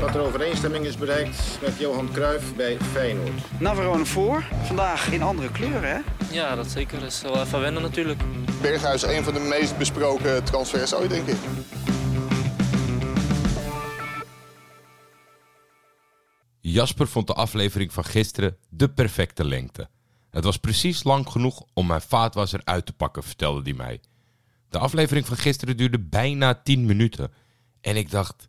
dat er overeenstemming is bereikt met Johan Cruijff bij Feyenoord. Navarone voor. Vandaag in andere kleuren, hè? Ja, dat zeker. Dat is wel even wennen natuurlijk. Berghuis, een van de meest besproken transfers ooit, denk ik. Jasper vond de aflevering van gisteren de perfecte lengte. Het was precies lang genoeg om mijn vaatwasser uit te pakken, vertelde hij mij. De aflevering van gisteren duurde bijna 10 minuten. En ik dacht,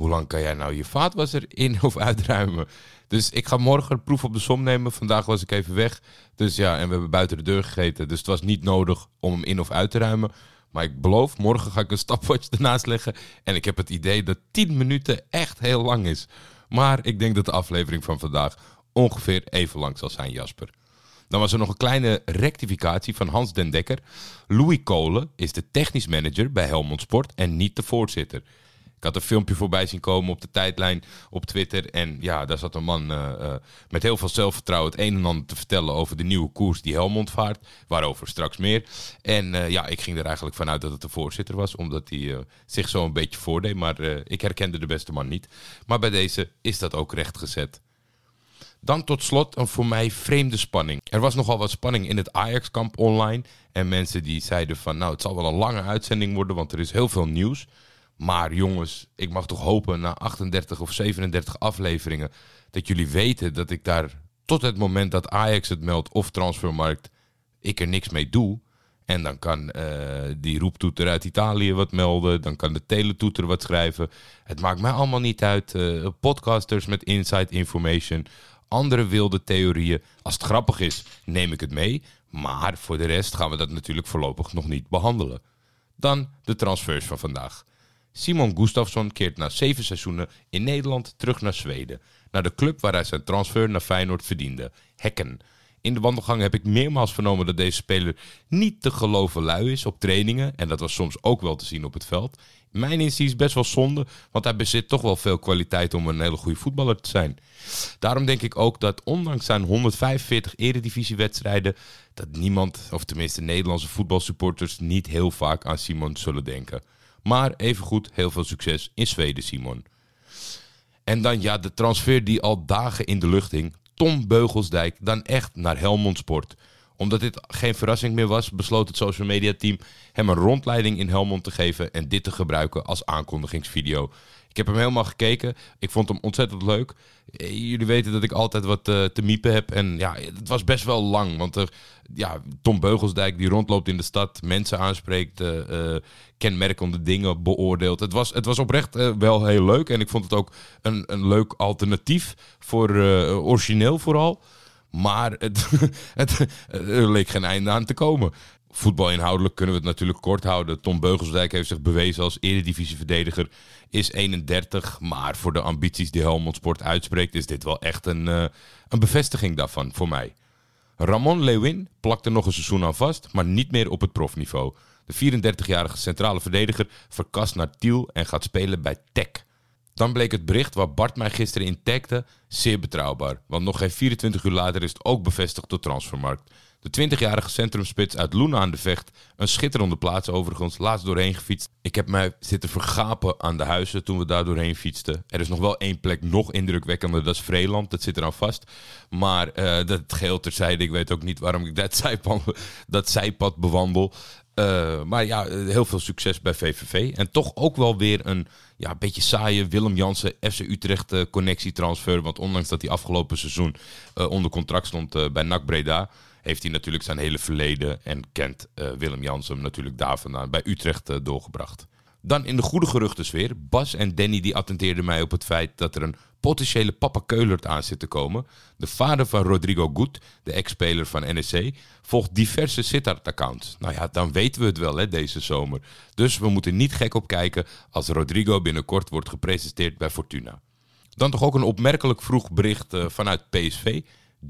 hoe lang kan jij nou je vaatwasser in of uitruimen? Dus ik ga morgen proef op de som nemen. Vandaag was ik even weg. Dus ja, en we hebben buiten de deur gegeten. Dus het was niet nodig om hem in of uit te ruimen. Maar ik beloof, morgen ga ik een stopwatch ernaast leggen. En ik heb het idee dat 10 minuten echt heel lang is. Maar ik denk dat de aflevering van vandaag ongeveer even lang zal zijn, Jasper. Dan was er nog een kleine rectificatie van Hans den Dekker. Louis Kolen is de technisch manager bij Helmond Sport en niet de voorzitter. Ik had een filmpje voorbij zien komen op de tijdlijn op Twitter. En ja, daar zat een man eh, eh, met heel veel zelfvertrouwen het een en ander te vertellen over de nieuwe koers die Helmond vaart. Waarover straks meer. En eh, ja, ik ging er eigenlijk vanuit dat het de voorzitter was, omdat hij zich zo een beetje voordeed. Maar ik herkende de beste man niet. Maar bij deze is dat ook rechtgezet. Dan tot slot een voor mij vreemde spanning. Er was nogal wat spanning in het Ajax-kamp online. En mensen die zeiden van nou, het zal wel een lange uitzending worden, want er is heel veel nieuws. Maar jongens, ik mag toch hopen na 38 of 37 afleveringen dat jullie weten dat ik daar tot het moment dat Ajax het meldt of transfermarkt, ik er niks mee doe. En dan kan eh, die roeptoeter uit Italië wat melden. Dan kan de teletoeter wat schrijven. Het maakt mij allemaal niet uit. Eh, podcasters met inside information. Andere wilde theorieën. Als het grappig is, neem ik het mee. Maar voor de rest gaan we dat natuurlijk voorlopig nog niet behandelen. Dan de transfers van vandaag. Simon Gustafsson keert na zeven seizoenen in Nederland terug naar Zweden. Naar de club waar hij zijn transfer naar Feyenoord verdiende. Hekken. In de wandelgang heb ik meermaals vernomen dat deze speler niet te geloven lui is op trainingen. En dat was soms ook wel te zien op het veld. Mijn inziens best wel zonde, want hij bezit toch wel veel kwaliteit om een hele goede voetballer te zijn. Daarom denk ik ook dat ondanks zijn 145 eredivisiewedstrijden, dat niemand, of tenminste Nederlandse voetbalsupporters, niet heel vaak aan Simon zullen denken. Maar evengoed heel veel succes in Zweden, Simon. En dan ja, de transfer die al dagen in de lucht hing. Tom Beugelsdijk dan echt naar Helmond Sport. Omdat dit geen verrassing meer was, besloot het social media team hem een rondleiding in Helmond te geven en dit te gebruiken als aankondigingsvideo. Ik heb hem helemaal gekeken. Ik vond hem ontzettend leuk. Eh, jullie weten dat ik altijd wat uh, te miepen heb. En ja, het was best wel lang. Want er, ja, Tom Beugelsdijk die rondloopt in de stad, mensen aanspreekt, uh, kenmerkende dingen beoordeelt. Het was, het was oprecht wel heel leuk. En ik vond het ook een, een leuk alternatief voor origineel vooral. Maar het, er leek geen einde aan te komen. Voetbalinhoudelijk kunnen we het natuurlijk kort houden. Tom Beugelsdijk heeft zich bewezen als eredivisieverdediger. Is 31, maar voor de ambities die Helmond Sport uitspreekt... is dit wel echt een, uh, een bevestiging daarvan voor mij. Ramon Lewin plakte nog een seizoen aan vast, maar niet meer op het profniveau. De 34-jarige centrale verdediger verkast naar Tiel en gaat spelen bij Tech. Dan bleek het bericht waar Bart mij gisteren in zeer betrouwbaar. Want nog geen 24 uur later is het ook bevestigd door Transfermarkt. De 20-jarige centrumspits uit Loenen aan de Vecht. Een schitterende plaats overigens, laatst doorheen gefietst. Ik heb mij zitten vergapen aan de huizen toen we daar doorheen fietsten. Er is nog wel één plek nog indrukwekkender, dat is Vreeland. Dat zit er aan vast. Maar uh, dat geheel terzijde, ik weet ook niet waarom ik dat dat zijpad bewandel. Uh, maar ja, heel veel succes bij VVV. En toch ook wel weer een ja, beetje saaie Willem Jansen FC Utrecht uh, connectietransfer. Want ondanks dat hij afgelopen seizoen onder contract stond bij NAC Breda heeft hij natuurlijk zijn hele verleden en kent Willem Jansen natuurlijk daar vandaan bij Utrecht doorgebracht. Dan in de goede geruchtensfeer. Bas en Danny die attenteerden mij op het feit dat er een potentiële Papa Keulert aan zit te komen. De vader van Rodrigo Goed, de ex-speler van NEC, volgt diverse Sittard-accounts. Nou ja, dan weten we het wel hè, deze zomer. Dus we moeten niet gek op kijken als Rodrigo binnenkort wordt gepresenteerd bij Fortuna. Dan toch ook een opmerkelijk vroeg bericht uh, vanuit PSV.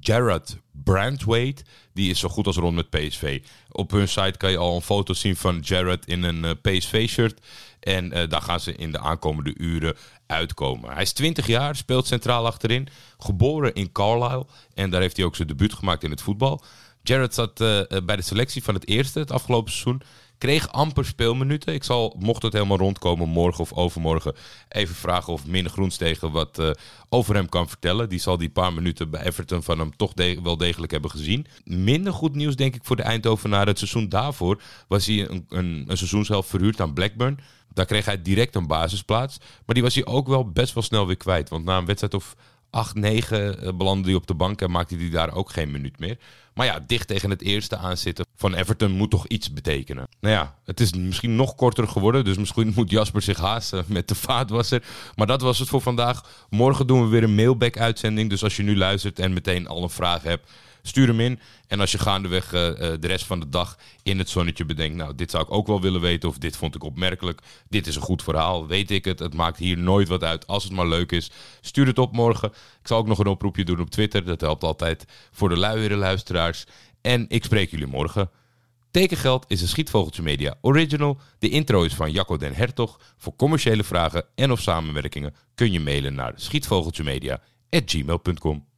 Jared Brandwaite. Die is zo goed als rond met PSV. Op hun site kan je al een foto zien van Jared in een eh, PSV-shirt. En eh, daar gaan ze in de aankomende uren uitkomen. Hij is 20 jaar, speelt centraal achterin. Geboren in Carlisle. En daar heeft hij ook zijn debuut gemaakt in het voetbal. Jared zat eh, bij de selectie van het eerste het afgelopen seizoen. Kreeg amper speelminuten. Ik zal, mocht het helemaal rondkomen, morgen of overmorgen even vragen of Min Groenstegen wat eh, over hem kan vertellen. Die zal die paar minuten bij Everton van hem toch wel degelijk hebben gezien. Minder goed nieuws denk ik voor de Eindhovenaar. Het seizoen daarvoor was hij een, een, een seizoenshelft verhuurd aan Blackburn. Daar kreeg hij direct een basisplaats. Maar die was hij ook wel best wel snel weer kwijt. Want na een wedstrijd of 8, 9 eh, belandde hij op de bank en maakte hij daar ook geen minuut meer. Maar ja, dicht tegen het eerste aanzitten van Everton moet toch iets betekenen. Nou ja, het is misschien nog korter geworden, dus misschien moet Jasper zich haasten met de vaatwasser. Maar dat was het voor vandaag. Morgen doen we weer een mailback-uitzending, dus als je nu luistert en meteen al een vraag hebt, stuur hem in. En als je gaandeweg eh, eh, de rest van de dag in het zonnetje bedenkt, nou, dit zou ik ook wel willen weten of dit vond ik opmerkelijk. Dit is een goed verhaal, weet ik het. Het maakt hier nooit wat uit als het maar leuk is. Stuur het op morgen. Ik zal ook nog een oproepje doen op Twitter. Dat helpt altijd voor de luiere luisteraars. En ik spreek jullie morgen. Tekengeld is een Schietvogeltje Media original. De intro is van Jacco den Hertog. Voor commerciële vragen en of samenwerkingen kun je mailen naar schietvogeltjemedia.gmail.com.